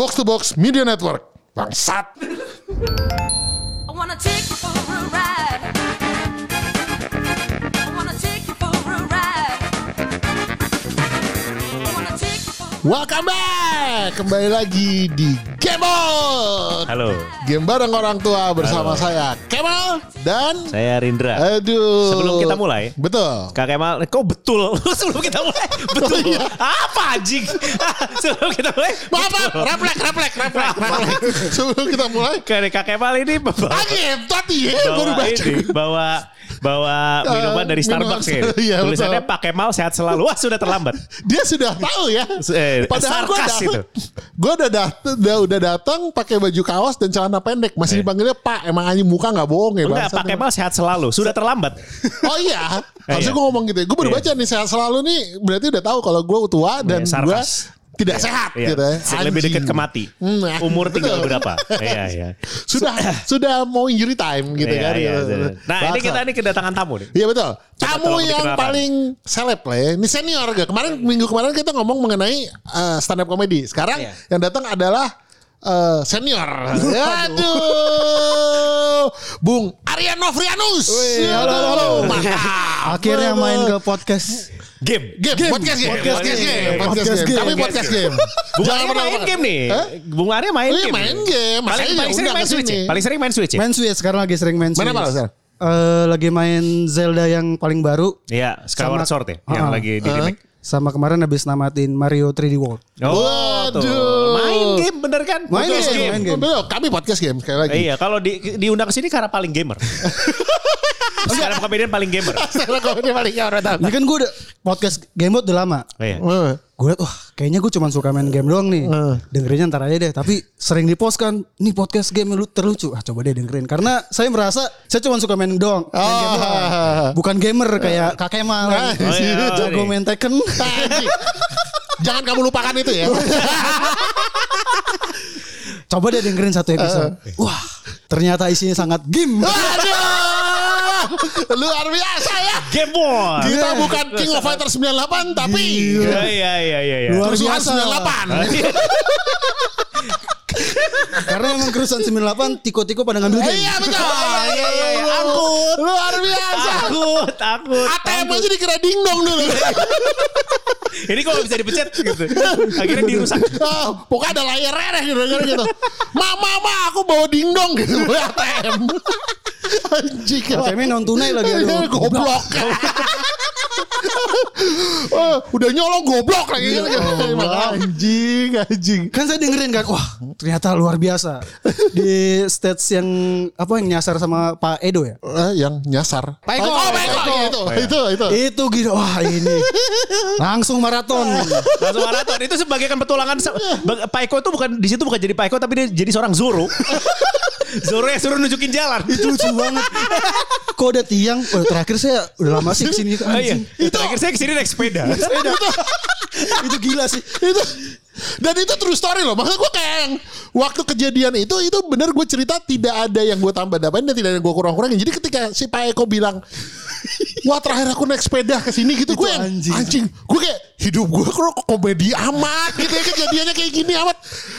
Box to Box Media Network. Bangsat. I wanna take you for a ride. Welcome back. Kembali lagi di Gamebot. Halo, Game bareng orang tua bersama Halo. saya Kemal dan saya Rindra. aduh. Sebelum kita mulai, Betul. Kak Kemal, kok betul? Sebelum kita mulai, betul. Oh, iya. Apa anjing? Sebelum kita mulai, Maaf, reflek, reflek, reflek, reflek. Sebelum kita mulai. Kak Kemal ini bawa, Lagi tadi ya, baru baca. ini, bawa bawa minuman dari minuman. Starbucks ya. Iya, Tulisannya betul. Pak Kemal sehat selalu. Wah, sudah terlambat. Dia sudah tahu ya. Eh, Padahal gue sarkas itu. gue udah datang, udah, udah datang pakai baju kaos dan celana pendek, masih Eh. dipanggilnya Pak. Emang anjing muka nggak bohong ya Enggak, bangsat. Pak Kemal sehat selalu. Sudah terlambat. Oh iya, harusnya Iya. gue ngomong gitu. ya. Gue baru Iya. baca nih sehat selalu nih, berarti udah tahu kalau gue tua dan Iya, gue sarkas. Tidak Iya, sehat iya. gitu ya. Lebih dekat Anjing. ke mati. Hmm, Umur tinggal berapa? Iya, iya. Sudah sudah mau injury time gitu Iya, kan. iya, gitu. iya. Nah, ini Bangsat. kita ini kedatangan tamu nih. Iya betul. Tamu yang dikenalkan. paling seleb lah ya. Ini senior gak? Kemarin minggu kemarin kita ngomong mengenai uh, stand up comedy. Sekarang Iya. yang datang adalah uh, senior. Aduh. Bung Arya Novrianus. Wih, halo, halo, halo. Mantap. Akhirnya main ke podcast. Game. Game, podcast game, podcast game, podcast Podcast game. game. Kami podcast game. Bung Jangan Arya main game nih. Hah? Bung Arya main game. main game. Paling, paling sering main Switch ya? Paling sering main Switch ya? Main Switch sekarang lagi sering main Switch. Main apa lo sekarang? Eh, lagi main Zelda yang paling baru Iya, Skyward Sword ya? Yang lagi di remake. sama kemarin habis namatin Mario 3D World. Oh, tuh. Waduh. Main game bener kan? Main Podcast game, main game. Betul, kami podcast game sekali lagi. Iya, kalau di, diundang ke sini karena paling gamer. Sekarang komedian paling gamer. Sekarang komedi paling tahu. Ini kan gue udah podcast Gamebot udah lama. Oh, iya. Eh. Gue liat wah kayaknya gue cuma suka main game doang nih. Dengerinnya ntar aja deh. Tapi sering di post kan, nih podcast game lu terlucu. Ah coba deh dengerin. Karena saya merasa saya cuma suka main doang. Main game doang. Ah. Bukan gamer kayak Kak Kemal. Ah, Oh, iya, Jago nih. main Tekken. Jangan kamu lupakan itu ya. Coba deh dengerin satu episode. Wah, ternyata isinya sangat game. Aduh. Luar biasa ya. Game Boy. Kita bukan King of Fighter 98 tapi Iya, iya, iya, iya. iya. Luar kerusuhan biasa. 98. Karena emang kerusuhan 98 tiko-tiko pada ngambil game. Iya betul. Iya, iya, iya. Angkut. Luar biasa. Takut, takut. ATM aja dikira dingdong dulu. Ini kok bisa dipencet gitu. Akhirnya dirusak. Oh, pokoknya ada layarnya gitu, gitu, gitu. Mama, mama, aku bawa dingdong gitu. ATM. Anjing. ATM-nya non tunai lagi aduh. Goblok. Oh, udah nyolong goblok lagi. Emang anjing, anjing. Kan saya dengerin kan, wah ternyata luar biasa. Di stage yang apa yang nyasar sama Pak Edo ya. Eh, yang nyasar. Pak Eko. Oh, Pak Eko. Pak Eko. Itu, itu, itu. Itu gitu, wah ini langsung maraton. Langsung maraton. Itu sebagai kan petualangan. Pak Eko itu bukan di situ bukan jadi Pak Eko tapi dia jadi seorang Zoro. Zoro yang suruh nunjukin jalan. Itu lucu banget. Kok ada tiang? Oh, terakhir saya udah lama sih ke sini. Oh, iya. Anjing. Terakhir saya ke sini naik sepeda. itu gila sih. itu dan itu true story loh maksud gue kayak yang waktu kejadian itu itu bener gue cerita tidak ada yang gue tambah tambahin dan tidak ada yang gue kurang kurangin jadi ketika si Pak Eko bilang wah terakhir aku naik sepeda ke sini gitu gue anjing, anjing. gue kayak hidup gue kok komedi amat gitu ya kejadiannya kayak gini amat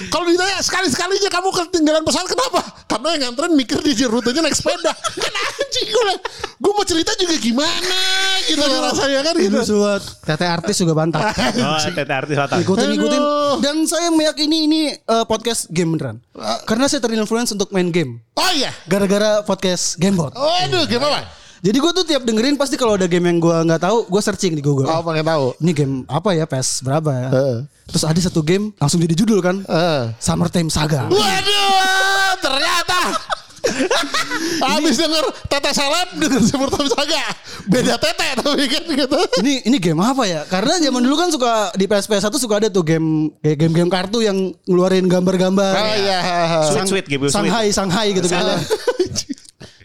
kalau ditanya sekali sekalinya kamu ketinggalan pesawat kenapa karena yang nganterin mikir di rutenya naik sepeda kan anjing gue gue mau cerita juga gimana gitu rasanya kan gitu Itu buat tete artis juga bantah. Oh, tete artis Batam. Ikutin ikutin. Aduh. Dan saya meyakini ini eh, podcast game beneran. Karena saya terinfluence untuk main game. oh iya Gara-gara podcast Gamebot. Waduh, gimana? Jadi gue tuh tiap dengerin pasti kalau ada game yang gue nggak tahu, gue searching di Google. Oh, pengen tahu. Ini game apa ya? PES berapa ya? Heeh. Terus ada satu game langsung jadi judul kan? Eh. Summertime Saga. Waduh, ternyata Habis denger Tete Seleb denger Summertime Saga. Beda Tete tapi kan gitu. ini ini game apa ya? Karena zaman dulu kan suka di PSP 1 suka ada tuh game kayak game-game kartu yang ngeluarin gambar-gambar. Oh iya. Sweet, sweet, game sweet. Shanghai, Shanghai gitu kan.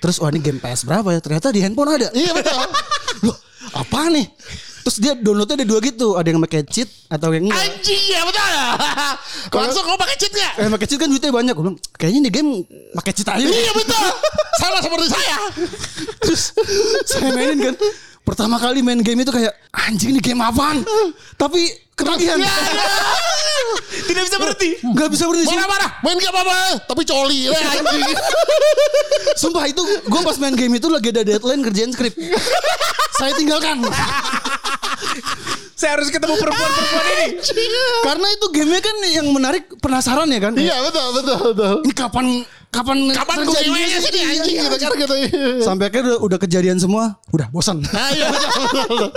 Terus wah ini game PS berapa ya? Ternyata di handphone ada. Iya betul. Loh, apa nih? Terus dia downloadnya ada dua gitu, ada yang pakai cheat atau yang enggak. Anjing ya betul. Langsung kau pakai cheat gak? Eh pakai cheat kan duitnya banyak. Gue bilang, kayaknya ini game pakai cheat aja. Iya betul. Sama seperti saya. Terus saya mainin kan. Pertama kali main game itu kayak anjing ini game apaan? Tapi ketagihan. Iya, Tidak bisa berhenti. Gak bisa berhenti. Marah-marah, main gak apa-apa, tapi coli anjing. Sumpah itu gue pas main game itu lagi ada deadline kerjain skrip. Saya tinggalkan. Saya harus ketemu perempuan-perempuan ini. Karena itu gamenya kan yang menarik penasaran ya kan. Iya betul betul betul. Ini kapan kapan Kapan gue gimana sih Iya, anjing iya, gitu kan gitu. Sampai akhirnya udah, udah kejadian semua, udah bosan. Nah, iya betul betul.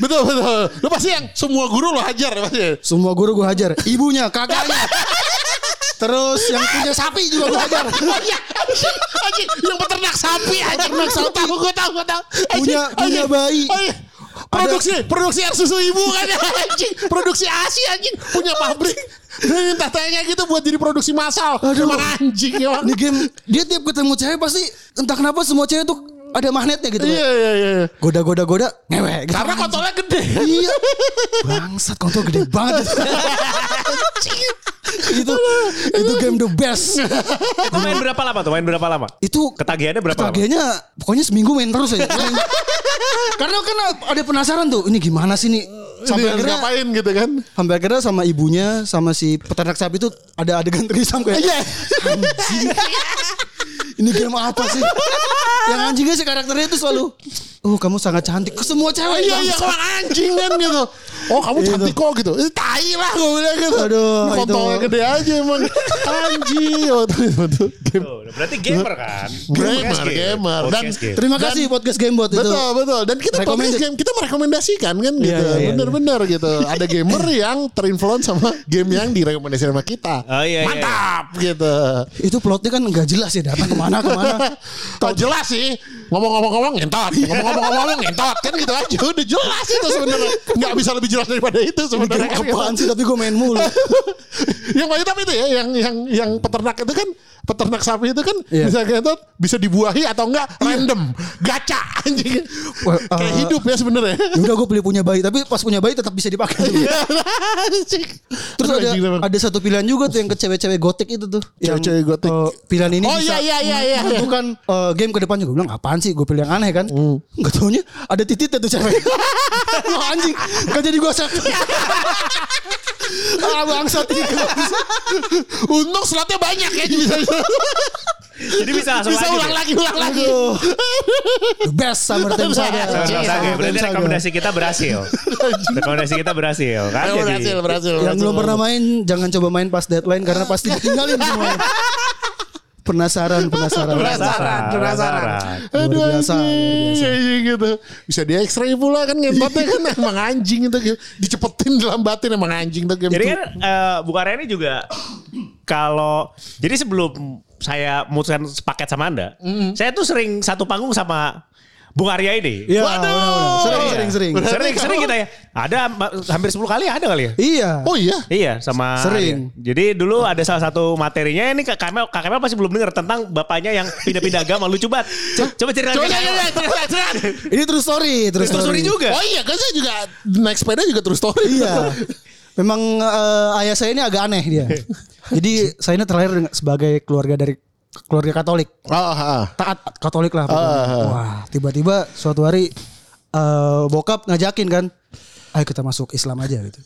Betul betul. Lu pasti yang semua guru lo hajar ya pasti. Semua guru gue hajar, ibunya, kakaknya. Terus yang punya sapi juga gue hajar. Oh iya, yang peternak sapi, anjing, peternak sapi. Tahu, gue tahu, gue tahu. Punya- punya bayi. Oh, iya. Produksi, produksi air susu ibu kan anjing. Produksi ASI anjing, punya pabrik. Dan tatanya gitu buat jadi produksi massal. Aduh. Anjing emang. Di game dia tiap ketemu cewek pasti entah kenapa semua cewek tuh ada magnetnya gitu. Iya, iya, iya. Goda goda goda ngewe. Gitu. Karena kontolnya gede. Iya. Bangsat kontol gede banget. itu itu game the best. Itu main berapa lama tuh? Main berapa lama? Itu Ketagihannya berapa lama? Ketagihannya pokoknya seminggu main terus aja. Karena kan ada penasaran tuh, ini gimana sih nih? Sampai akhirnya ngapain gitu kan. sampai akhirnya sama ibunya sama si peternak sapi itu ada adegan trisam kayak Iya. Ini game apa sih? Yang anjingnya si karakternya itu selalu Oh kamu sangat cantik ke semua cewek Iya iya bangsat. orang anjing kan gitu. Oh kamu cantik kok gitu. Eh, tai lah gue bilang gitu. Aduh, Kontolnya itu. gede aja emang. Anjing. Oh, itu, itu, game. Berarti gamer kan? Gamer, Podcast game. gamer. Dan. Terima kasih podcast game buat itu. Betul betul dan kita podcast game kita merekomendasikan kan gitu Iya, iya, iya. bener-bener gitu ada gamer yang terinfluence sama game yang direkomendasikan sama kita Oh, iya, iya, mantap gitu Itu plotnya kan nggak jelas ya datang ke mana ke mana. Tau jelas sih ngomong-ngomong-ngomong ngentot ngomong-ngomong-ngomong ngentot kan gitu aja udah jelas itu sebenarnya nggak bisa lebih jelas daripada itu Ini game sebenarnya apaan sih tapi gue main mulu. yang paling tapi itu ya yang yang yang peternak itu kan peternak sapi itu kan Iya. bisa ngentot bisa dibuahi atau enggak random gacha anjing Wah, kayak eh, hidup ya sebenarnya Ya udah gue beli punya bayi tapi pas punya bayi tetap bisa dipakai. Iya. Terus ada ada satu pilihan juga tuh yang ke cewek-cewek gotik itu tuh. Cewek-cewek gotik. eh, pilihan ini Oh, bisa iya, iya, iya, iya. menentukan eh, game ke depannya. Gue bilang apaan sih? Gue pilih yang aneh kan. Gak taunya ada titiknya tuh cewek. Anjing. Gak jadi gue set. ah bangsat gitu. Untung slotnya banyak ya bisa Jadi bisa langsung bisa lanjut ulang lagi ulang lagi. The best Summer Time Saga. Iya, Saga. Berarti rekomendasi kita berhasil. rekomendasi kita berhasil kan? Berhasil berhasil. Yang belum pernah main jangan coba main pas deadline karena pasti ditinggalin semua. Penasaran, penasaran. penasaran, penasaran. Luar Aduh biasa, gitu. Bisa di X-ray pula kan ngempatnya kan emang anjing itu gitu. dicepetin dalam batin emang anjing tuh game Jadi itu. kan eh, Bu Karyani juga kalau jadi sebelum saya memutuskan paket sama Anda, saya tuh sering satu panggung sama Bung Arya ini. Iya, Waduh. Sering, Iya. sering, sering. Sering, sering kita ya. Ada hampir 10 kali ada kali ya. Iya. Oh iya. Iya sama Sering. Arya. Jadi dulu ada salah satu materinya ini Kak Kamel, Kak Kamel pasti belum dengar tentang bapaknya yang pindah-pindah agama lucu banget. Co- Coba cerita Coba cerita. Ini true story, true Terus story juga. Oh iya kan saya juga naik sepeda juga terus story. Iya. Memang eh, ayah saya ini agak aneh dia. Jadi saya ini terlahir sebagai keluarga dari keluarga Katolik. Oh, ah. Taat Katolik lah. Ah, ah. Wah, tiba-tiba suatu hari eh, bokap ngajakin kan, ayo kita masuk Islam aja gitu.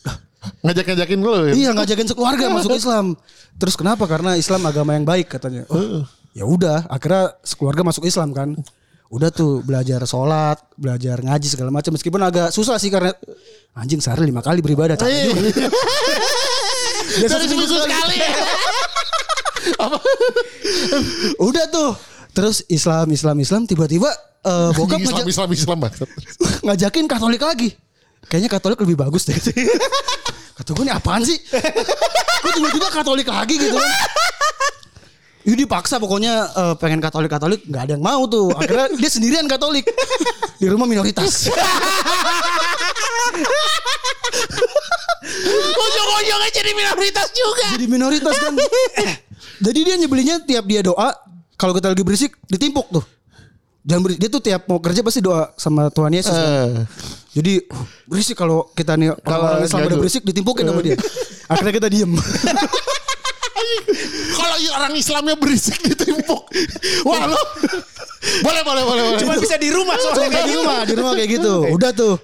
Ngajak-ngajakin lu. ya? Iya ngajakin sekeluarga masuk Islam. Terus kenapa? Karena Islam agama yang baik katanya. Oh, ya udah, akhirnya sekeluarga masuk Islam kan. Udah tuh belajar sholat, belajar ngaji segala macam. Meskipun agak susah sih karena anjing sehari lima kali beribadah. capek Iya. juga. Biasa Dari seminggu seminggu sekali. Udah tuh. Terus Islam, Islam, Islam. Tiba-tiba eh, bokap Islam, ngajak- Islam, Islam banget. ngajakin Katolik lagi. Kayaknya Katolik lebih bagus deh. Kata gue ini apaan sih? Kok tiba-tiba Katolik lagi gitu kan? Ini dipaksa pokoknya eh, pengen Katolik-Katolik nggak ada yang mau tuh. Akhirnya dia sendirian Katolik. Di rumah minoritas. Ujung-ujungnya jadi minoritas juga. Jadi minoritas kan. Jadi dia nyebelinnya tiap dia doa, kalau kita lagi berisik ditimpuk tuh. Jangan berisik. Dia tuh tiap mau kerja pasti doa sama Tuhan Yesus. kan. Eh. Jadi uh, berisik kalau kita nih kalau gaduh. udah berisik ditimpukin sama dia. Akhirnya kita diem. Kalau orang Islamnya berisik ditimpuk. Wah lo Boleh, boleh, boleh, boleh. Cuma bisa di rumah soalnya. di rumah, di rumah kayak gitu. Udah tuh.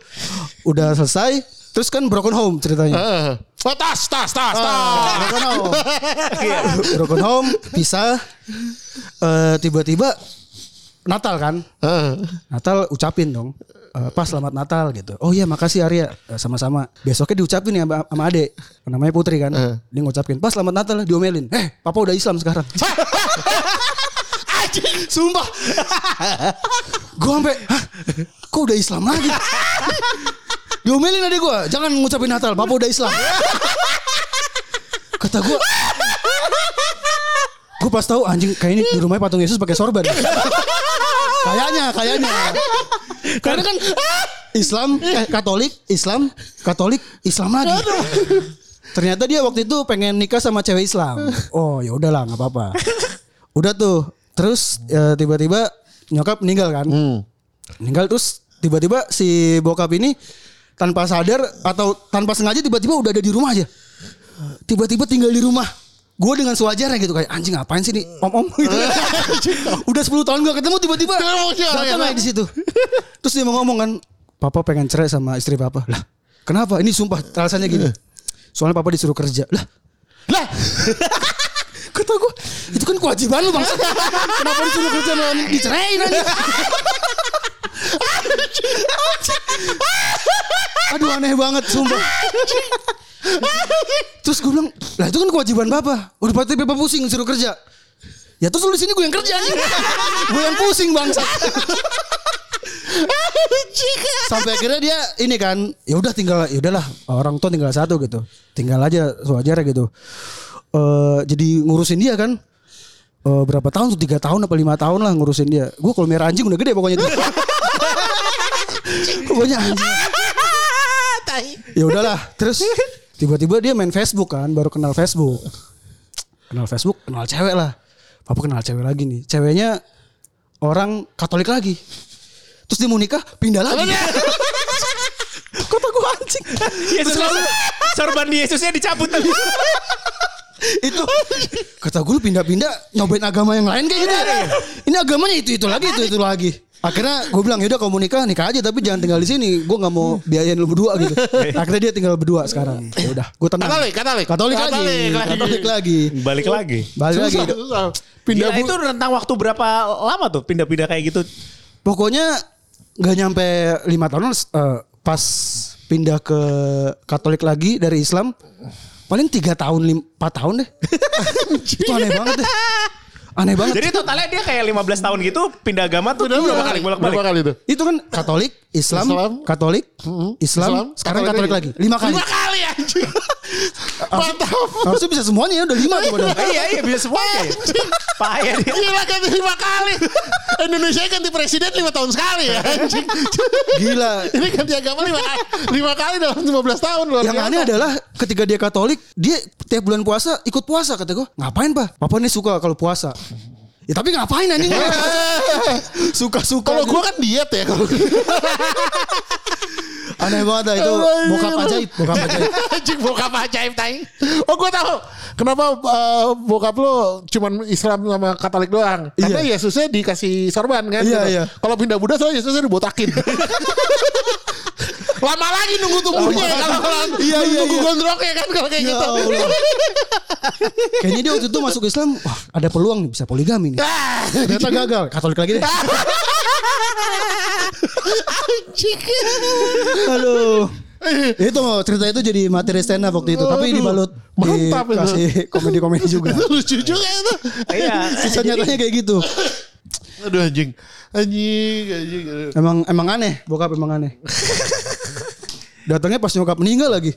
Udah selesai. Terus kan broken home ceritanya. Eh. Oh, tas, tas, tas, tas. Broken home. broken home, pisah. Eh, tiba-tiba Natal kan? Eh. Natal ucapin dong. Eh, pas selamat Natal gitu. Oh iya makasih Arya. Eh, sama-sama. Besoknya diucapin ya sama, sama adek. Namanya Putri kan. Dia ngucapin. Pas selamat Natal diomelin. Eh papa udah Islam sekarang. Sumpah. gue sampai. Hah? Kok udah Islam lagi? diomelin adek gue. Jangan ngucapin Natal. Papa udah Islam. Kata gue. Gue pas tahu anjing kayak ini di rumahnya patung Yesus pakai sorban. kayaknya, kayaknya. Karena kan Islam, eh, Katolik, Islam, Katolik, Islam lagi. Ternyata dia waktu itu pengen nikah sama cewek Islam. Oh ya udahlah nggak apa-apa. Udah tuh. Terus eh, tiba-tiba nyokap meninggal kan. Meninggal terus tiba-tiba si bokap ini tanpa sadar atau tanpa sengaja tiba-tiba udah ada di rumah aja. Tiba-tiba tinggal di rumah. Gue dengan sewajarnya gitu kayak anjing ngapain sih nih om om gitu. udah 10 tahun gak ketemu tiba-tiba datang aja di situ. Terus dia mau ngomong kan, papa pengen cerai sama istri papa. Lah, kenapa? Ini sumpah alasannya gini. Soalnya papa disuruh kerja. Lah, lah. Kata gue, itu kan kewajiban lu bang. Kenapa disuruh kerja malah diceraiin aja? Aduh aneh banget sumpah. Terus gue bilang, lah itu kan kewajiban bapak. Udah pasti bapak pusing suruh kerja. Ya terus lu di sini gue yang kerja nih. gue yang pusing bangsa. Sampai akhirnya dia ini kan, ya udah tinggal, ya udahlah orang tua tinggal satu gitu, tinggal aja sewajarnya gitu. Eh jadi ngurusin dia kan. Eh, berapa tahun tuh tiga tahun apa lima tahun lah ngurusin dia. Gue kalau merah anjing udah gede pokoknya. pokoknya anjing. Ya udahlah, terus tiba-tiba dia main Facebook kan, baru kenal Facebook. Kenal Facebook, kenal cewek lah. Papa kenal cewek lagi nih. Ceweknya orang Katolik lagi. Terus dia mau nikah, pindah lagi. Kota gue anjing. Yesus sorban Yesusnya dicabut tadi. itu kata gue pindah-pindah nyobain agama yang lain kayak gitu. Ini agamanya itu itu lagi itu itu lagi. Akhirnya gue bilang yaudah kalau mau nikah nikah aja tapi jangan tinggal di sini. Gue nggak mau biayain lu berdua gitu. Akhirnya dia tinggal berdua sekarang. Ya udah, gue tenang. Katolik, Katolik. Katolik lagi. Katolik lagi. Katolik lagi. Balik lagi. Balik lagi. Susah, susah. Pindah bu- itu rentang waktu berapa lama tuh pindah-pindah kayak gitu? Pokoknya nggak nyampe lima tahun eh, pas pindah ke Katolik lagi dari Islam paling tiga tahun empat tahun deh itu aneh banget deh aneh banget Jadi totalnya dia kayak 15 tahun gitu pindah agama tuh Udah berapa kali? bolak-balik. Berapa kali itu? itu kan Katolik Islam, Islam. Katolik Islam, Islam, sekarang Katolik Katolik lagi lima kali Lima kali anjing. Mantap. harusnya bisa semuanya ya udah lima tuh padahal. iya iya bisa semua ya. Payah dia. Gila ganti lima kali. Indonesia ganti presiden lima tahun sekali ya anjing. gila Ini ganti agama lima kali, lima kali dalam 15 tahun. Luar yang aneh adalah ketika dia Katolik dia tiap bulan puasa ikut puasa kata gue ngapain pak papa ini suka kalau puasa ya tapi ngapain anjing suka-suka Kalau gue kan diet ya kalau aneh banget dah itu bokap ajaib bokap ajaib Anjing bokap ajaib tai. Oh gue tahu kenapa uh, bokap lo cuman Islam sama Katolik doang. Karena Yesusnya dikasih sorban kan. Iya, gitu. iya. Kalau pindah Buddha soalnya Yesusnya dibotakin. Lama lagi nunggu tumbuhnya ya kalau kalau Iya, iya, nunggu iya. gondrongnya kan kalau kayak Ya gitu. Kayaknya dia waktu itu masuk Islam, wah ada peluang nih bisa poligami nih. Ah, Ternyata gagal, Katolik lagi deh. anjing. Aduh. itu cerita itu jadi materi stand up waktu itu, tapi Aduh, dibalut mantap itu. dikasih komedi-komedi juga. Itu lucu juga itu. Iya. Kisah nyatanya kayak gitu. Aduh anjing. Anjing, anjing. Emang emang aneh, bokap emang aneh. Datangnya pas nyokap meninggal lagi.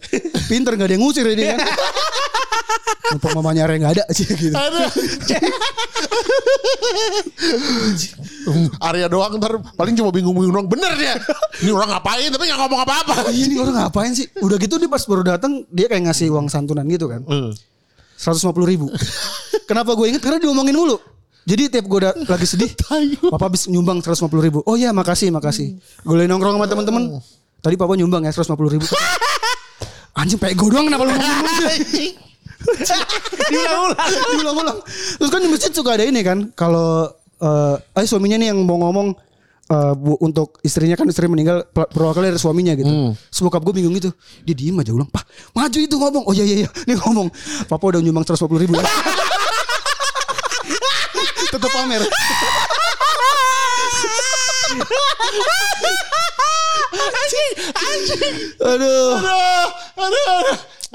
Pinter gak ada yang ngusir ya dia kan. Mumpung mamanya Arya gak ada sih gitu. Aduh. Arya doang ntar paling cuma bingung-bingung doang. Bener dia. Ini orang ngapain tapi gak ngomong apa-apa. Iya nih orang ngapain sih? Udah gitu dia pas baru datang dia kayak ngasih uang santunan gitu kan. Hmm. 150 ribu. Kenapa gue inget? Karena diomongin mulu. Jadi tiap gue lagi sedih, papa habis nyumbang 150 ribu. Oh iya makasih makasih. Gue lagi nongkrong sama teman-teman. Tadi papa nyumbang ya 150 ribu. Anjing pego doang kenapa lu ngomong Diulang-ulang. Diulang-ulang. Terus kan di masjid suka ada ini kan. Kalau eh eh suaminya nih yang mau ngomong eh, bu, untuk istrinya kan istri meninggal per- perwakilan dari suaminya gitu. Hmm. Bokap gue bingung gitu. Dia diem aja ulang, "Pak, maju itu ngomong." Oh iya iya iya. Nih ngomong. Papa udah nyumbang 150 ribu ya. Tetap pamer. Aduh. Aduh, aduh,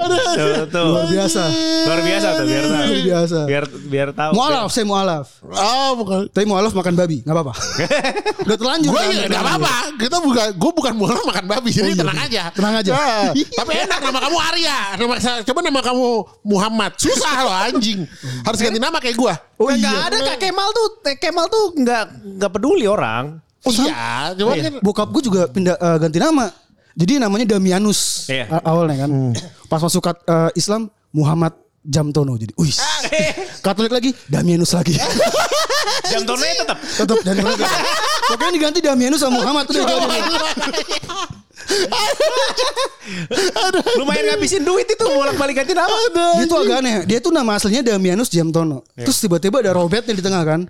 aduh, aduh. Tuh, tuh. Luar biasa. Luar biasa tuh biar tahu. Luar biasa. Biar biar tahu. Mualaf, saya mualaf. Ah, bukan. Tapi mualaf makan babi, nggak apa-apa. Udah terlanjur. Gue kan? ya gak apa-apa. Kita bukan, gue bukan mulai makan babi. Jadi Oh, iya. tenang aja. Tenang aja. Nah, tapi enak nama kamu Arya. Nama, coba nama kamu Muhammad. Susah loh anjing. Harus ganti nama kayak gue. Oh iya. ada Kak Kemal tuh, Kak Kemal tuh nggak nggak peduli orang. Oh, iya, coba kan. Bokap gue juga pindah eh, ganti nama. Jadi namanya Damianus Iya. awalnya kan. Pas masuk kat- eh, Islam Muhammad Jamtono jadi. Wih. Katolik lagi Damianus lagi. Jam tonnya tetap. Tetap lagi. Pokoknya diganti Damianus sama Muhammad tuh dia Lumayan ngabisin duit itu bolak balik ganti nama. Dia tuh agak aneh. Dia tuh nama aslinya Damianus Jamtono. Terus tiba-tiba ada Robetnya di tengah kan.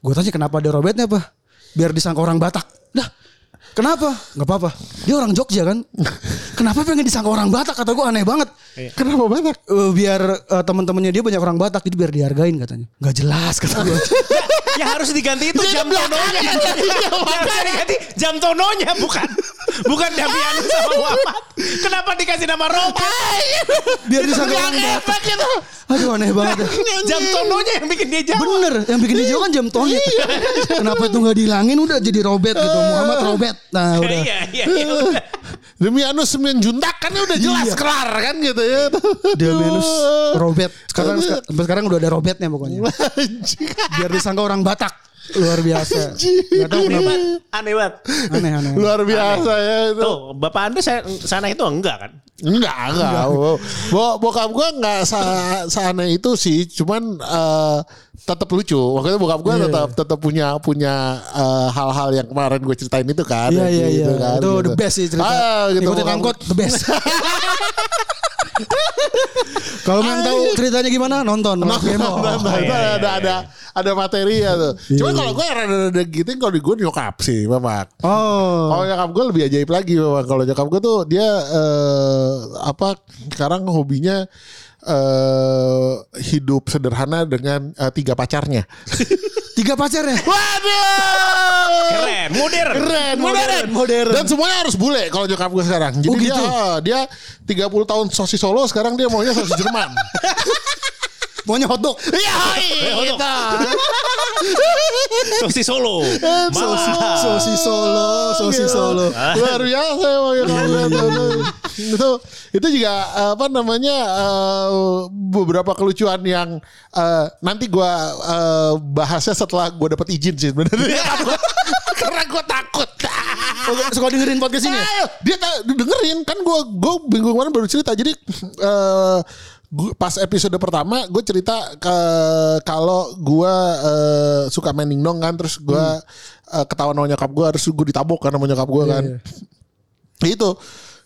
Gue tanya kenapa ada Robetnya apa? Biar disangka orang Batak. Dah. Kenapa? Gak apa-apa. Dia orang Jogja kan. Kenapa pengen disangka orang Batak? Kata gue aneh banget. Kenapa banyak? Eh, biar eh, teman-temannya dia banyak orang Batak jadi biar dihargain katanya. Gak jelas kata gue. Ya harus diganti itu jam tononya. Iya, Ya, harus diganti jam tononya bukan bukan Damianus sama Muhammad. Kenapa dikasih nama Robert? biar disangka orang. Efek itu. Aduh aneh banget. ya. Jam tononya yang bikin dia jauh. Bener, yang bikin dia jauh kan jam tonya. Kenapa itu nggak dihilangin udah jadi Robert gitu, Muhammad Robert. Nah udah. Iya iya iya. Anus sembilan juntak kan udah jelas Iya. kelar kan gitu ya. Damianus Robert. Sekarang sekarang udah ada Robertnya pokoknya. Biar disangka orang Batak. Luar biasa. Gak tahu Aneh kenapa. banget. Aneh banget. Aneh aneh. Luar biasa ya itu. Tuh, bapak anda saya, sana itu enggak kan? Enggak, enggak. Bo bokap gue enggak sa seaneh itu sih, cuman eh, tetap lucu. Waktu itu bokap gue Iya. tetap tetap punya punya eh, hal-hal yang kemarin gue ceritain itu kan. Iya iya iya. gitu kan, Itu gitu. the best sih cerita. Ah, gitu. Ikutin angkot gua- the best. Kalau mau tahu ceritanya gimana nonton. Nah, nah, iya, iya, ada ada ada materi ya tuh. Iya. Cuman kalau gue rada-rada gitu kalau di gue nyokap sih memang. Oh. Kalau nyokap gue lebih ajaib lagi memang. Kalau nyokap gue tuh dia eh, apa sekarang hobinya eh hidup sederhana dengan eh, tiga pacarnya. Tiga pacarnya. Waduh. Keren, modern. Keren, Modern, modern. Dan semuanya harus bule kalau nyokap gue sekarang. Jadi Oh, dia gitu? ah, dia 30 tahun sosis Solo, sekarang dia maunya sosis Jerman. Maunya hotdog. Iya, gitu. Sosis Solo. Sosis, Mahal. Sosis Solo, sosis. Solo. Luar biasa emang ya lihat itu. itu juga apa namanya eh, beberapa kelucuan yang eh, nanti gua eh, bahasnya setelah gua dapat izin sih sebenarnya. Karena gua takut. Oh, Suka dengerin podcast ini ya? Dia ta- dengerin kan gue gue bingung kemarin baru cerita jadi eh gua- pas episode pertama gue cerita ke kalau gue eh, suka main dong kan terus gue eh, ketahuan sama nyokap gue harus gue ditabok kan sama nyokap gue kan itu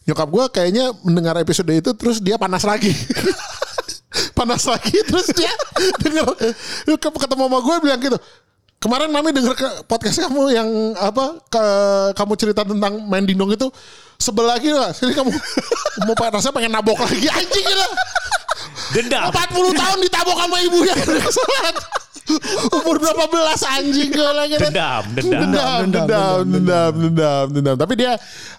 nyokap gue kayaknya mendengar episode itu terus dia panas lagi. Panas lagi terus dia denger. Ketemu sama gue bilang gitu kemarin mami denger ke podcast kamu yang apa ke kamu cerita tentang main dindong itu sebel lagi lah. Jadi kamu mau rasanya pengen nabok lagi anjing gila. Dendam. 40 tahun ditabok sama ibunya kesalahan umur berapa belas anjing gue lagi Dendam, dendam. dendam, dendam, dendam, dendam, dendam. Tapi dia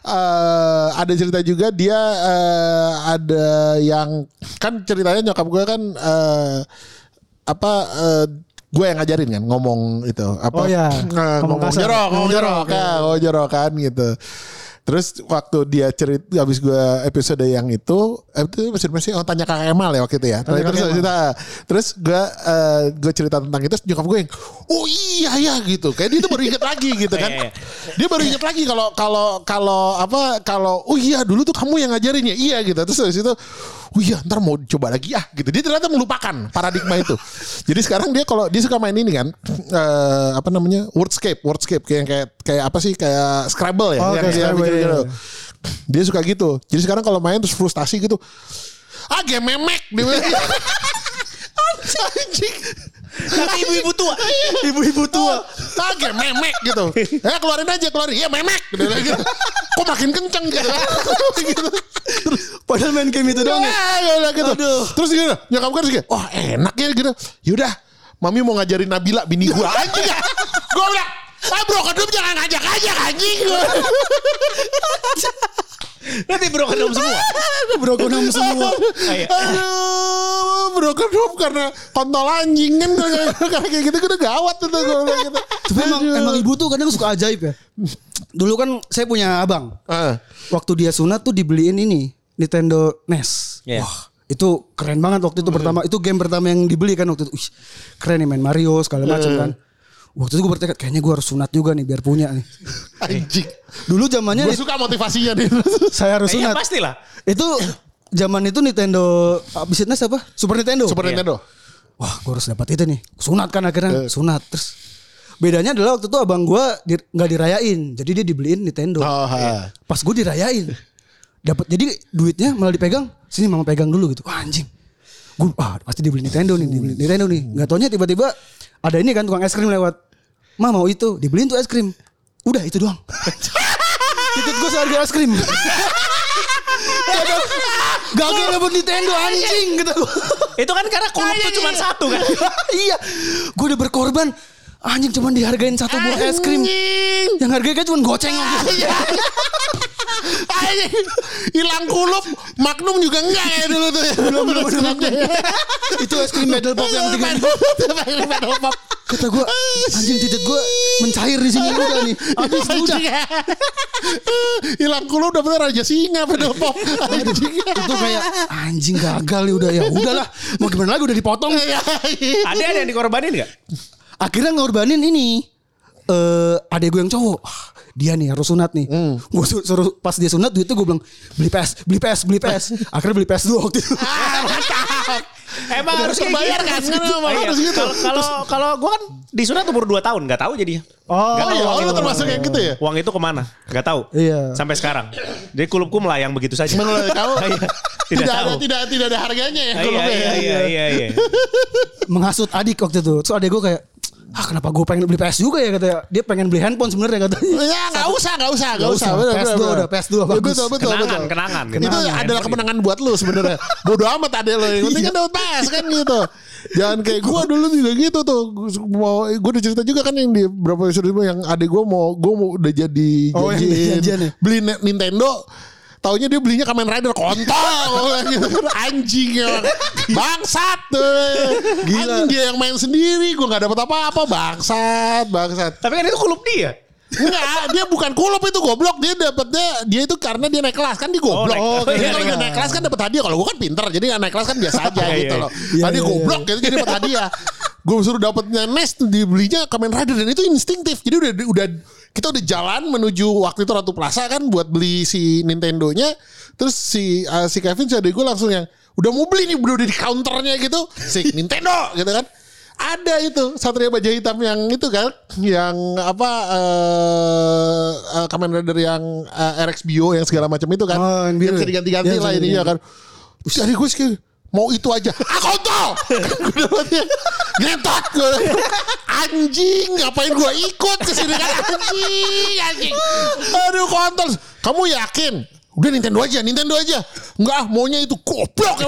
eh, ada cerita juga dia eh, ada yang kan ceritanya nyokap gue kan eh, apa eh, gue yang ngajarin kan ngomong itu apa Oh, iya. Ngomong ngomong jorok, ngomong Ngomong jorok, jorok, ya, ngomong jorok kan gitu. Terus waktu dia cerita habis gue episode yang itu eh, itu masih masih oh, tanya Kak Kemal ya waktu itu ya. Tanya terus Kak Kemal. cerita terus gue eh, gue cerita tentang itu terus nyokap gue yang oh iya ya gitu. Kayak dia tuh baru inget lagi gitu kan. Iya. Dia baru inget lagi kalau kalau kalau apa kalau oh iya dulu tuh kamu yang ngajarin ya. Iya gitu. Terus habis itu oh iya ntar mau coba lagi ah gitu. Dia ternyata melupakan paradigma itu. Jadi sekarang dia kalau dia suka main ini kan eh, apa namanya wordscape wordscape kayak kayak kayak apa sih kayak Scrabble ya. Oh, yang kayak dia Scrabble, iya, gitu. iya. Dia suka gitu. Jadi sekarang kalau main terus frustasi gitu. Ah game memek dia gitu. Anjing. Tapi ibu-ibu tua. Ibu-ibu tua. Agak memek gitu. Eh keluarin aja keluarin. Iya memek. Gitu, gitu. Kok makin kenceng gitu. gitu. Padahal main game itu doang ya. Ya, ya udah gitu. Terus gitu, nyokap gue gitu, wah enak ya gitu. Yaudah, mami mau ngajarin Nabila bini gue aja ya. Gue bilang, ah bro kedua jangan ngajak aja anjing. Nanti bro kedom semua. Bro konam semua. Iya. Aduh, bro kedua karena kontol anjing kan karena kayak gitu udah gawat tuh gue gitu. Tapi emang, emang ibu tuh kadang suka ajaib ya. Dulu kan saya punya abang. Ah. Waktu dia sunat tuh dibeliin ini Nintendo NES. Iya. Wah, itu keren banget waktu itu pertama. Itu game pertama yang dibeli kan waktu itu. Wih, keren nih main Mario segala macam kan. Waktu itu gue bertekad kayaknya gue harus sunat juga nih biar punya nih. Anjing. Dulu zamannya Gue suka motivasinya nih. saya harus Iya sunat. pastilah. Itu zaman itu Nintendo abis itu NES apa? Super Nintendo. Super Iya. Nintendo. Wah, gue harus dapat itu nih. Sunat kan akhirnya, sunat. Terus bedanya adalah waktu itu abang gue di- nggak dirayain, jadi dia dibeliin Nintendo. Oh, ha. Pas gue dirayain, dapat jadi duitnya malah dipegang. Sini mama pegang dulu gitu. Wah anjing. Gue ah pasti dibeli Nintendo nih, dibeli Nintendo nih. Gak taunya tiba-tiba ada ini kan tukang es krim lewat. Ma mau itu, dibeliin tuh es krim. Udah itu doang. Tiket gue seharga es krim. Gagal dapet Nintendo anjing gitu. Itu kan karena kulub tuh cuma satu kan. iya. Gue udah berkorban. Anjing cuma dihargain satu buah es krim. Yang harganya cuma goceng. Hilang kulup, Magnum juga enggak ya dulu tuh. Belum belum Itu es krim medal pop yang tiga ribu. Kata gue anjing titik gue mencair di sini udah nih. Habis udah. Hilang kulup dapetnya Raja Singa pedal pop. Anjing. Itu kayak anjing gagal ya udah ya udahlah. Mau gimana lagi udah dipotong. Ada ada yang dikorbanin nggak? Akhirnya ngorbanin ini eh adek gue yang cowok. Dia nih harus sunat nih. Gue suruh pas dia sunat duit itu gue bilang beli PS, beli PS, beli PS. Akhirnya beli PS dua waktu itu. Emang harus kebayar kan? Iya. harus gitu. Kalau kalau gue kan disunat umur 2 tahun nggak tahu jadi. Oh, Nggak tahu iya, uang oh, itu termasuk ke mana. yang gitu ya? Uang itu ke mana? Nggak tahu. Iya. Sampai sekarang. Jadi kulubku melayang begitu saja. Menurut kamu Iya. Tidak, tidak ada tahu. tidak tidak ada harganya ya Iya kulupnya iya ya? iya iya iya. menghasut adik waktu itu. Terus adik gue kayak, ah kenapa gue pengen beli PS juga ya katanya. Dia pengen beli handphone sebenarnya katanya. Ya nggak usah, nggak usah, nggak usah. usah. Bener, PS2 bener, udah, bener. PS2 Ya, bagus. Betul, betul, Kenangan, betul. kenangan. Itu Kenangan. adalah kemenangan buat lu sebenarnya. Bodoh amat ade lo. Yang penting kan dapat PS kan gitu. Jangan kayak gue dulu juga gitu tuh. Mau gue udah cerita juga kan yang di berapa episode yang adik gue mau gue mau udah jadi Oh, janjiin janjian ya? beli Nintendo. Taunya dia belinya Kamen Rider kontol. Anjing ya. Bangsat tuh. Anjing dia yang main sendiri. Gue gak dapat apa-apa. Bangsat. Bangsat. Tapi kan itu kulub dia. Enggak, dia bukan kulup itu goblok. Dia dapetnya dia itu karena dia naik kelas kan dia goblok. Oh, naik- Jadi iya, kalau dia naik kelas kan dapat hadiah. Kalau gue kan pinter, jadi naik kelas kan biasa aja Iya, gitu iya. loh. Iya, Tadi iya, goblok gitu jadi dapat hadiah. Gue suruh dapetnya NES tuh dibelinya Kamen Rider dan itu instingtif. Jadi udah udah kita udah jalan menuju waktu itu Ratu Plaza kan buat beli si Nintendo-nya. Terus si uh, si Kevin si gue langsung yang udah mau beli nih udah di counternya gitu si Nintendo gitu kan. Ada itu Satria Baja Hitam yang itu kan yang apa eh uh, Kamen Rider yang eh, RX Bio yang segala macam itu kan. Oh, yang biru bisa ya? diganti-ganti Iya, lah ini ya kan. Terus gue sih mau itu aja. Ah kontol. Gentot gue. Anjing ngapain gue ikut ke sini kan anjing anjing. Aduh kontol. Kamu yakin? Udah Nintendo aja, Nintendo aja. Enggak, ah, maunya itu goblok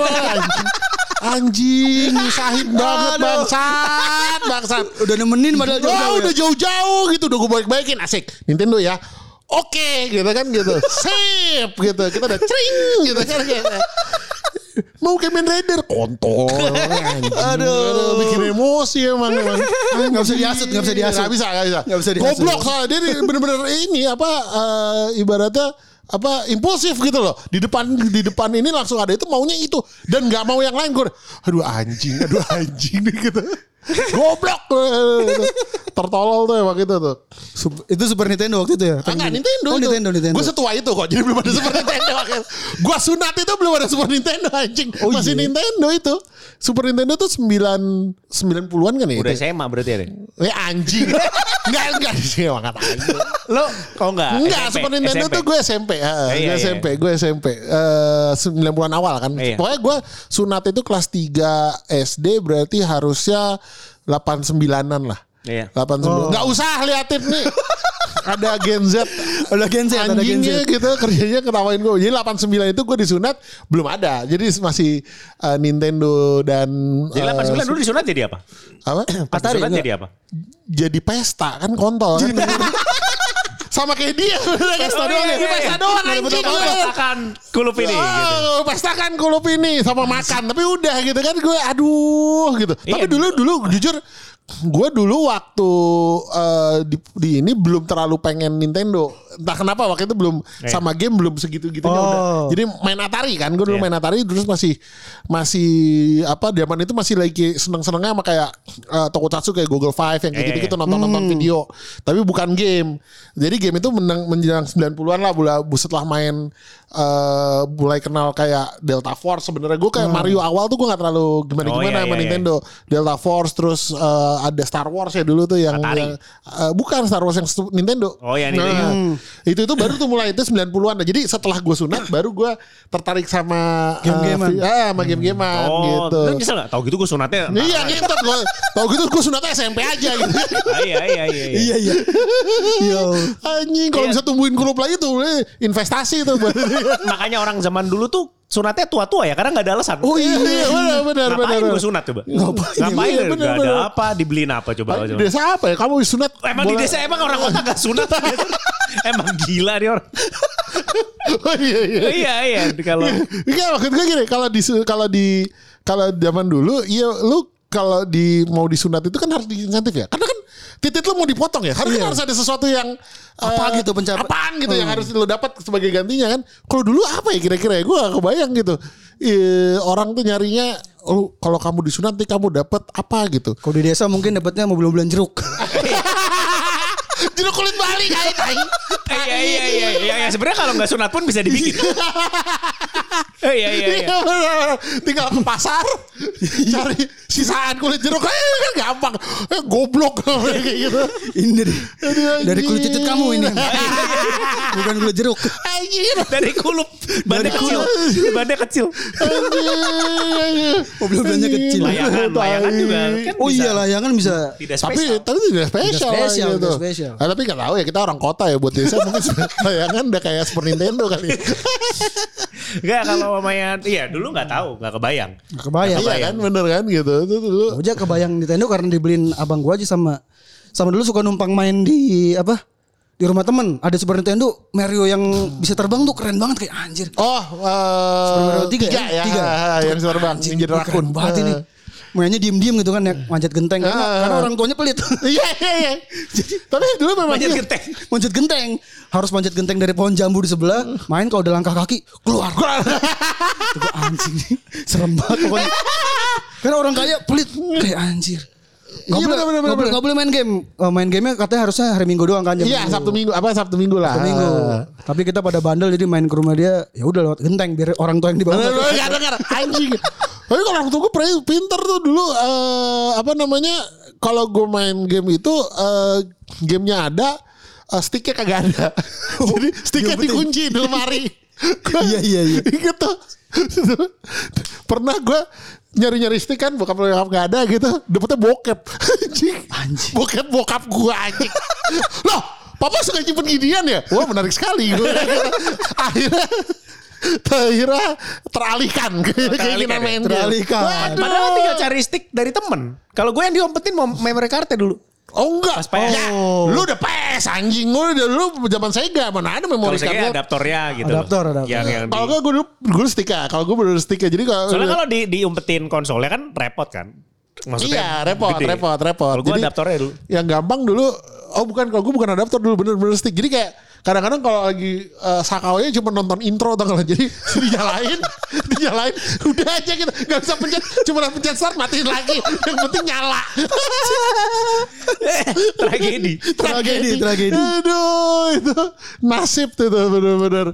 anjing. Nyusahin banget bangsat, bangsat. Udah nemenin padahal Wah, jauh-jauh ya. udah jauh-jauh gitu, udah gue baik-baikin asik. Nintendo ya. Oke, gitu kan gitu. Sip gitu. Kita udah cring gitu kan gitu. Mau Kamen Rider kontol anjing. Aduh, bikin emosi emang emang. Nggak bisa dihasut, nggak bisa dihasut. Nggak bisa, nggak bisa. Nggak bisa dihasut. Goblok soalnya dia bener-bener ini apa eh, ibaratnya apa impulsif gitu loh di depan di depan ini langsung ada itu maunya itu dan nggak mau yang lain gue aduh anjing aduh anjing gitu goblok tertolol tuh emang gitu tuh itu Super Nintendo waktu itu ya? Ah, enggak Nintendo Oh, itu. Nintendo, Nintendo. Gue setua itu kok. Jadi belum ada Super Nintendo. gue sunat itu belum ada Super Nintendo anjing. Oh, Masih iya. Nintendo itu. Super Nintendo tuh 9 90-an kan ya? Udah itu? SMA berarti ya. Eh anjing. enggak enggak sih emang kata anjing. Lo kok enggak? Enggak, SMP, Super Nintendo SMP. tuh gue SMP. Heeh, Iya, gue iya, SMP, gue SMP. Eh 90-an awal kan. Iya. Pokoknya gue sunat itu kelas 3 SD berarti harusnya 89-an lah. Iya. 89. Nggak usah liatin nih. ada Gen Z Ada Gen Z, ada Gen Z. anjingnya gitu kerjanya ketawain gue. Jadi 89 itu gue disunat belum ada. Jadi masih uh, Nintendo dan Jadi uh, 89 dulu disunat jadi apa? apa? Atari disunat jadi apa? Jadi pesta kan kontol. kan. Sama kayak dia. Pesta Oh, iya, iya, Pesta iya. doang anjing. Pestakan kulup ini. gitu. Oh, pesta kan kulup ini sama makan. Tapi udah gitu kan gue aduh gitu. Tapi Iya. dulu dulu jujur gue dulu waktu eh, di, di ini belum terlalu pengen Nintendo. Entah kenapa waktu itu belum Iya. sama game belum segitu-gitunya Oh. udah. Jadi main Atari kan. Gue dulu Iya. main Atari terus masih masih apa zaman itu masih lagi seneng-senengnya sama kayak eh, Tokusatsu kayak Google Five yang kayak Iya, gitu-gitu iya. nonton-nonton video. Tapi bukan game. Jadi game itu menang menjelang 90-an lah bula setelah main eh mulai kenal kayak Delta Force sebenarnya gue kayak Mario awal tuh gue nggak terlalu gimana Oh, gimana iya, sama iya, Nintendo Delta Force terus eh, ada Star Wars ya dulu tuh yang, Atari. yang, eh, bukan Star Wars yang Nintendo Oh, yang Nintendo. Nah, itu itu baru tuh mulai itu 90-an Nah, jadi setelah gue sunat baru gue tertarik sama eh, Game-gamean. vi- ah, sama game-gamean Oh, gitu lu nyesel gak? Tau gitu gue sunatnya. Iya gitu gue tau gitu gue sunatnya SMP aja gitu Ah, Iya, iya, iya. iya. Iya iya. Yo. Anjing kalau Iya. bisa tumbuhin grup lagi tuh eh, investasi tuh buat Makanya orang zaman dulu tuh sunatnya tua-tua ya karena nggak ada alasan. Oh iya, iya benar benar Ngapain benar. gue sunat coba? Ngapain? Ngapain? Iya, Gak bener, ada apa, dibeliin apa coba? Di desa apa ya? Kamu sunat? Emang di bola- desa emang orang kota gak sunat? emang gila nih orang. Oh iya iya. iya iya kalau Iya maksud gue gini, kalau di kalau di kalau zaman dulu, iya lu kalau di mau disunat itu kan harus diinsentif ya. Karena kan titik lu mau dipotong ya. Harus harus ada sesuatu yang Apa eh, gitu pencap- Apaan gitu yang harus lu dapat sebagai gantinya kan. Kalau dulu apa ya kira-kira ya? Gue gak kebayang gitu. Ih, orang tuh nyarinya oh, kalau kamu disunat nanti kamu dapat apa gitu. Kalau di desa mungkin dapatnya mobil-mobilan jeruk. Jeruk kulit Bali kayak tai. iya iya iya iya ya, sebenarnya kalau nggak sunat pun bisa dibikin. Eh, iya iya iya. Iya benar. Tinggal ke pasar cari sisaan kulit jeruk eh, kan gampang. Eh, goblok kayak gitu. ini dari, kulit cicit kamu ini. Bukan kulit jeruk. Anjir. Dari kulup, bannya kecil, bannya kecil. Anjir. Mobil-mobilannya kecil. Layangan, layangan juga kan Oh iya layangan bisa. Tidak Tapi spesial. tapi tidak spesial, Tidak spesial, gitu. tidak spesial. Ah, tapi nggak tahu ya kita orang kota ya buat desa mungkin layangan udah kayak Super Nintendo kali. Enggak kalau mamanya iya dulu nggak tahu, nggak kebayang. Nggak kebayang. Iya kan bener kan gitu. Itu dulu. Ojek kebayang Nintendo karena dibeliin abang gua aja sama sama dulu suka numpang main di apa? Di rumah temen ada Super Nintendo Mario yang bisa terbang tuh keren banget kayak anjir. Oh, Super Mario uh, tiga tiga, ya? ya, Tiga. yang Super Bang, Anjing, Ninja keren Raccoon. banget ini. Mainnya diem-diem gitu kan ya manjat genteng karena, Ah. karena orang tuanya pelit. Iya iya iya. Tapi dulu memang Manjat iya. genteng. manjat genteng. Harus manjat genteng dari pohon jambu di sebelah. Main kalau udah langkah kaki keluar. Itu anjing nih. Serem banget pokoknya. Karena orang kaya pelit kayak anjir. Gak Iya, boleh, bener, nggak boleh, main game. Eh, main gamenya katanya harusnya hari Minggu doang kan Iya 10. Sabtu Minggu apa Sabtu Minggu lah. Sabtu Minggu. Tapi kita pada bandel jadi main ke rumah dia ya udah lewat genteng biar orang tua yang di bawah. Bener, bener, Gak denger anjing. Tapi kalau orang tua gue pinter tuh dulu eh, apa namanya kalau gue main game itu eh, gamenya ada eh, sticknya kagak ada. Jadi sticknya dikunci di lemari. Iya, iya, iya. Inget tuh. Pernah gue nyari-nyari stick kan bokap bokap gak ada gitu. Dapetnya bokep. Anjing. Anjing. Bokep bokap gue anjing. Loh, papa suka nyimpen ginian ya? Wah menarik sekali. Gua. Akhirnya akhirnya teralihkan ke keinginan ya? main. Teralihkan. Waduh. Padahal tinggal cari stick dari temen. Kalau gue yang diompetin mau memory cardnya dulu. Oh enggak. Pas PS. Ya, lu udah PS anjing. Lu udah dulu zaman Sega mana ada Kalau memori card. adaptornya gitu. Adaptor, loh. adaptor. Yang, yang Kalau gue gue dulu gue stick ya. Kalau gue bener stick ya. Jadi kalau Soalnya kalau di diumpetin konsolnya kan repot kan. Maksudnya Iya repot, gede. repot, repot. Kalau gue adaptornya dulu. Yang gampang dulu, oh bukan kalau gue bukan adaptor dulu bener-bener stick. Jadi kayak kadang-kadang kalau lagi uh, sakawanya cuma nonton intro tau gak? Jadi dinyalain, dinyalain, udah aja gitu. Gak bisa pencet, cuma pencet start matiin lagi. Yang penting nyala. Tragedi. Tragedi, tragedi. Aduh, itu nasib tuh tuh, bener-bener.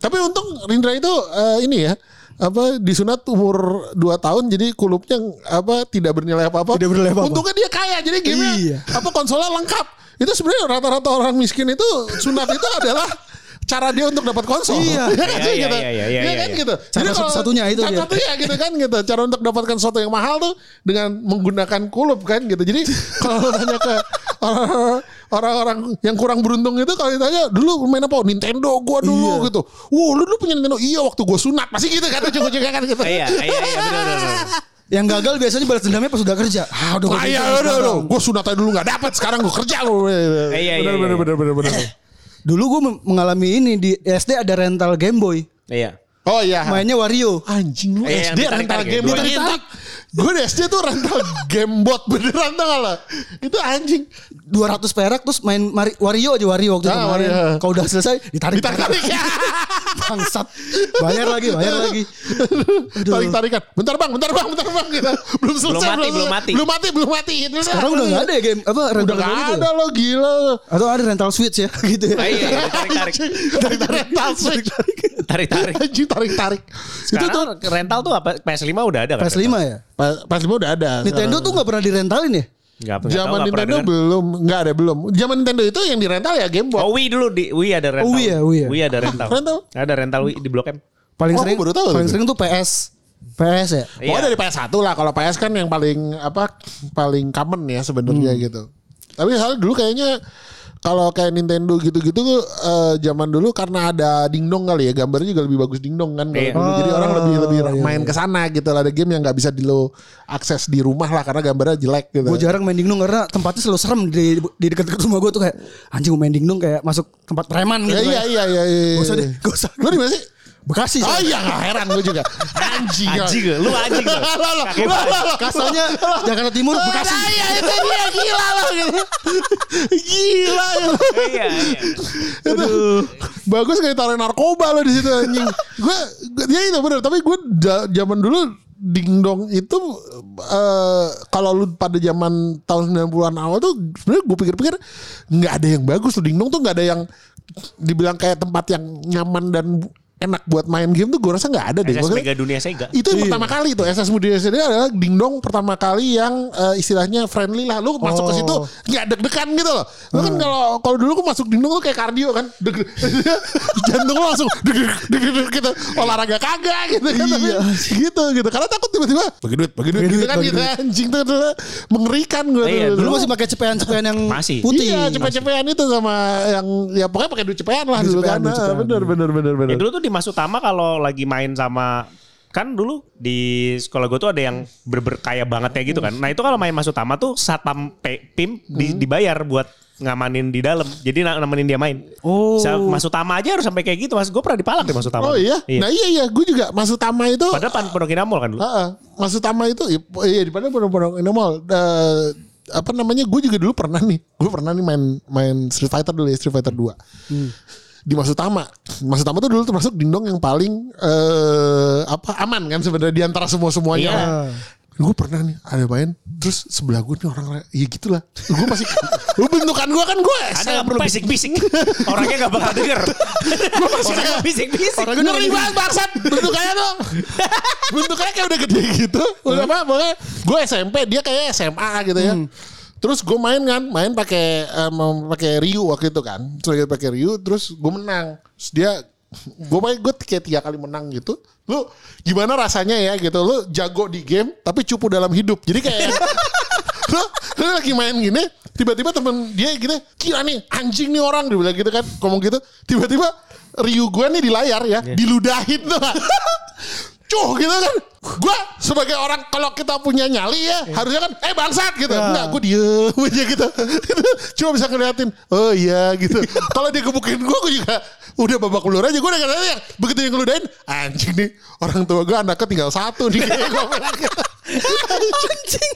Tapi untung Rindra itu eh, ini ya apa disunat umur 2 tahun jadi kulupnya apa tidak bernilai apa-apa. Tidak bernilai apa-apa. Untungnya dia kaya jadi game Iya. apa konsolnya lengkap. Itu sebenarnya rata-rata orang miskin itu sunat itu adalah cara dia untuk dapat konsol. Iya. Ya kan, Iya, iya, gitu. iya, iya, Iya iya, kan iya. gitu. Cara Jadi kalau- satu-satunya itu cara dia. satunya gitu kan gitu. Cara untuk dapatkan sesuatu yang mahal tuh dengan menggunakan kulup kan gitu. Jadi kalau tanya ke orang- orang-orang yang kurang beruntung itu kalau ditanya dulu main apa? Nintendo gua dulu Iya. gitu. Wow, lu dulu punya Nintendo? Iya, waktu gua sunat. Pasti gitu kan ujung-ujungnya kan gitu. Iya, iya, iya, benar, benar. Yang gagal biasanya balas dendamnya pas udah kerja. Ah, udah Ah, iya, udah, udah. Gue sunat dulu gak dapat. Sekarang gue kerja loh. iya, iya, Bener, bener, iya. bener, bener, bener. Dulu gue mengalami ini di SD ada rental Game Boy. Iya. Oh iya. Mainnya Wario. Anjing lu Iya, yang SD rental ditarik-tarik game ya, ditarik-tarik. Gue di SD tuh rental game bot beneran tau gak lo? Itu anjing. 200 perak terus main Mari- Wario aja Wario waktu itu Ah, main. Wario. Kalau udah selesai ditarik. Ditarik-tarik ya. Bangsat. Bayar lagi, bayar lagi. Tarik-tarikan. Bentar bang, bentar bang, bentar bang. Gitu. Belum selesai. mati, belum selesai. mati. Belum mati, belum mati. Gitu. Sekarang udah gak ada ya game apa Udah rental gak Game Boy ada gitu. lo gila. Atau ada rental Switch ya gitu ya. Ah, iya, iya, tarik-tarik. Tarik-tarik rental switch. Tarik-tarik. Anjing tarik-tarik. Itu tuh Sekarang rental tuh apa? PS5 udah ada kan? PS5 ya. Pas lima udah ada. Nintendo tuh gak pernah direntalin ya? Enggak, Zaman Nintendo belum, nggak ada belum. Zaman Nintendo itu yang di rental ya Game Boy. Oh Wii dulu di Wii ada rental. Oh, Wii ya, Wii ya. ada rental. Rental? Ada rental Wii di Blok M. Paling Oh, sering baru tahu paling itu. sering tuh PS. PS ya. Oh Iya. dari PS1 lah. Kalau PS kan yang paling apa paling common ya sebenarnya Hmm. gitu. Tapi soalnya dulu kayaknya kalau kayak Nintendo gitu-gitu eh, zaman dulu karena ada dingdong kali ya gambarnya juga lebih bagus dingdong kan Iya. dulu. jadi orang Oh, lebih lebih iya, main ke sana gitu ada game yang nggak bisa di lo akses di rumah lah karena gambarnya jelek gitu. Gue jarang main dingdong karena tempatnya selalu serem di, di dekat-dekat rumah gue tuh kayak anjing mau main dingdong kayak masuk tempat preman Ya, gitu. iya kayak. iya iya iya. Gak usah deh, gak usah. Lu di mana sih? Bekasi Oh iya gak heran gue juga. Anjing. Anjing lu anjing. Kasarnya Jakarta Timur Bekasi. Nah, iya itu dia gila loh gitu. Gila ya. Iya, iya. Aduh. Bagus kayak taruh narkoba lo di situ anjing. Gue ya itu bener tapi gue zaman dulu dingdong itu eh kalau lu pada zaman tahun 90-an awal tuh sebenarnya gue pikir-pikir nggak ada yang bagus tuh dingdong tuh nggak ada yang dibilang kayak tempat yang nyaman dan enak buat main game tuh gue rasa nggak ada deh. SS Mega Dunia Sega. itu yang pertama kali tuh SS Mudia SD adalah dingdong pertama kali yang eh, istilahnya friendly lah. Lu masuk ke situ nggak deg-degan gitu loh. Lu kan kalau kalau dulu gua masuk dingdong tuh kayak kardio kan. Deg jantung lu langsung deg deg deg gitu. Olahraga kagak gitu kan. Tapi gitu gitu. Karena takut tiba-tiba bagi duit, bagi duit Bagi gitu duit, kan bagi gitu. duit. Anjing tuh, tuh mengerikan gue Iya, tuh. Dulu masih pakai cepean-cepean yang Masih. putih. Iya, cepet-cepetan itu sama yang ya pokoknya pakai duit cepean lah dulu kan. Nah. Bener bener bener bener. Ya dulu tuh di Mas Utama kalau lagi main sama kan dulu di sekolah gue tuh ada yang berber kaya banget kayak gitu kan. Nah itu kalau main Mas Utama tuh satpam PIM di- Hmm. dibayar buat ngamanin di dalam. Jadi nemenin dia main. Oh. Sa- Mas Utama aja harus sampai kayak gitu Mas. Gue pernah dipalak di Mas Utama. Oh iya? Nah iya iya, gue juga masuk Tama itu Padahal pan Pondok kan dulu. Heeh. Mas Utama itu iya di mana pondok-pondok Indomall. Eh, apa namanya? Gue juga dulu pernah nih. Gue pernah nih main main Street Fighter dulu ya, Street Fighter 2. Di Mas Utama. Mas Utama tuh dulu termasuk dingdong yang paling eh apa aman kan sebenarnya di antara semua-semuanya. Iya. Gue pernah nih ada main terus sebelah gue nih orang ya gitulah. Gue masih lu bentukan gue kan gue Ada nggak perlu bisik-bisik. Orangnya nggak bakal denger. Orangnya bisik-bisik. Ngeri banget bangsat bentukannya tuh. bentukannya kayak udah gede gitu. Udah apa pokoknya gue SMP dia kayak SMA gitu ya. Terus gue main kan, main pakai mau pakai Ryu waktu itu kan. Terus pakai Ryu terus gue menang. Terus dia gue main gue kayak tiga kali menang gitu. Lu gimana rasanya ya gitu. Lu jago di game tapi cupu dalam hidup. Jadi kayak lu, lu lagi main gini tiba-tiba temen dia gitu gila nih anjing nih orang dia bilang gitu kan ngomong gitu tiba-tiba Ryu gue nih di layar ya diludahin tuh cuh gitu kan gue sebagai orang kalau kita punya nyali ya harusnya kan eh bangsat gitu enggak gue diem aja gitu cuma bisa ngeliatin oh iya gitu kalau dia gebukin gue gue juga udah babak belur aja gue udah ngeliatin begitu yang ngeludahin anjing nih orang tua gue anaknya tinggal satu nih. Anjing.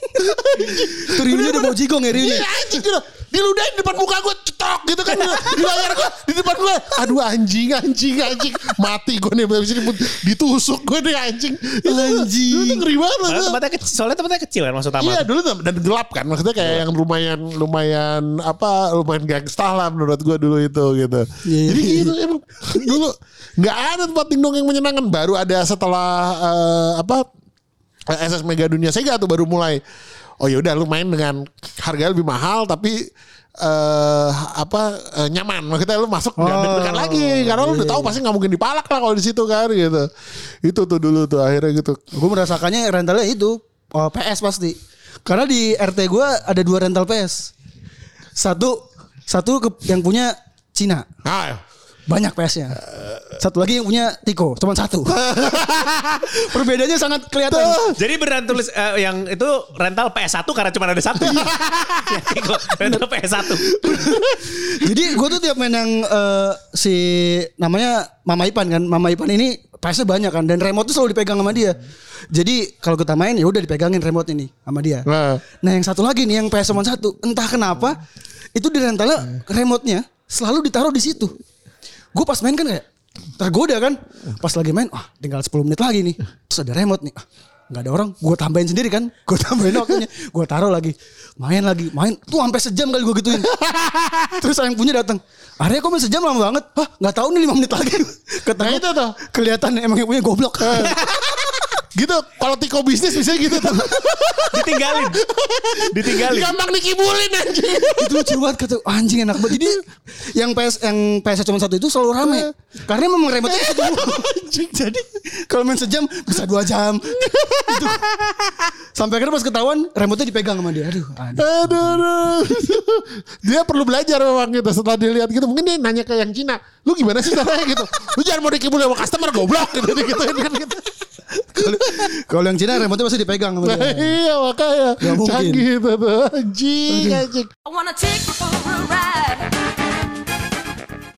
Tuh Ryunya udah mau jigong ya Ryunya. Iya anjing gitu. Diludahin depan muka gue cetok gitu kan. Di layar gue. Di depan gue. Aduh anjing anjing anjing. Mati gue nih. Ditusuk gue nih anjing. Anjing. Dulu tuh ngeri banget. Tuh. tempatnya kecil, soalnya tempatnya kecil kan Mas Utama. Iya dulu tuh, dan gelap kan maksudnya kayak yang lumayan lumayan apa lumayan gangsta lah menurut gue dulu itu gitu. Iya, iya. Jadi gitu emang dulu nggak ada tempat dingdong yang menyenangkan baru ada setelah eh, apa SS Mega Dunia Sega tuh baru mulai oh ya udah lu main dengan harga lebih mahal tapi eh apa eh, nyaman maksudnya lu masuk Oh, deg-degan lagi karena lu udah tahu pasti nggak mungkin dipalak lah kalau di situ kan gitu itu tuh dulu tuh akhirnya gitu Gue merasakannya rentalnya itu oh, PS pasti. Karena di RT gue ada dua rental PS. Satu satu ke- yang punya Cina. ah Banyak PS-nya. Satu lagi yang punya Tiko, cuma satu. Perbedaannya sangat kelihatan. Jadi beneran tulis eh, yang itu rental PS1 karena cuma ada satu. Ya, Tiko, rental PS1. Jadi gue tuh tiap main yang eh, si namanya Mama Ipan kan, Mama Ipan ini PS-nya banyak kan dan remote tuh selalu dipegang sama dia. Jadi kalau kita main ya udah dipegangin remote ini sama dia. Nah. Nah yang satu lagi nih yang PS cuma satu, entah kenapa itu di rentalnya remote-nya selalu ditaruh di situ. Gue pas main kan kayak tergoda kan. Pas lagi main, ah tinggal 10 menit lagi nih. Terus ada remote nih. Ah, nggak ada orang, gue tambahin sendiri kan. Gue tambahin waktunya. Gue taruh lagi. Main lagi, main. Tuh sampai sejam kali gue gituin. Terus yang punya datang. Arya kok main sejam lama banget? Hah nggak tahu nih 5 menit lagi. Nah, gua, itu tuh. Kelihatan emang yang punya goblok. gitu kalau tiko bisnis bisa gitu tuh Ditinggalin. Ditinggalin. gampang dikibulin anjing itu lucu banget kata anjing enak banget. Jadi yang PS yang PS cuma satu itu selalu rame. Karena memang remote itu dulu. Jadi kalau main sejam bisa dua jam. Itu. Sampai akhirnya pas ketahuan remote-nya dipegang sama dia. Aduh, aduh. Aduh, aduh. dia perlu belajar memang gitu setelah dilihat gitu mungkin dia nanya ke yang Cina lu gimana sih caranya gitu lu jangan mau dikibulin sama customer goblok gitu gitu kan gitu Kalau yang Cina remote-nya pasti dipegang Nah, iya makanya. Gak mungkin. canggih itu tuh anjing anjing. I wanna take you for a ride.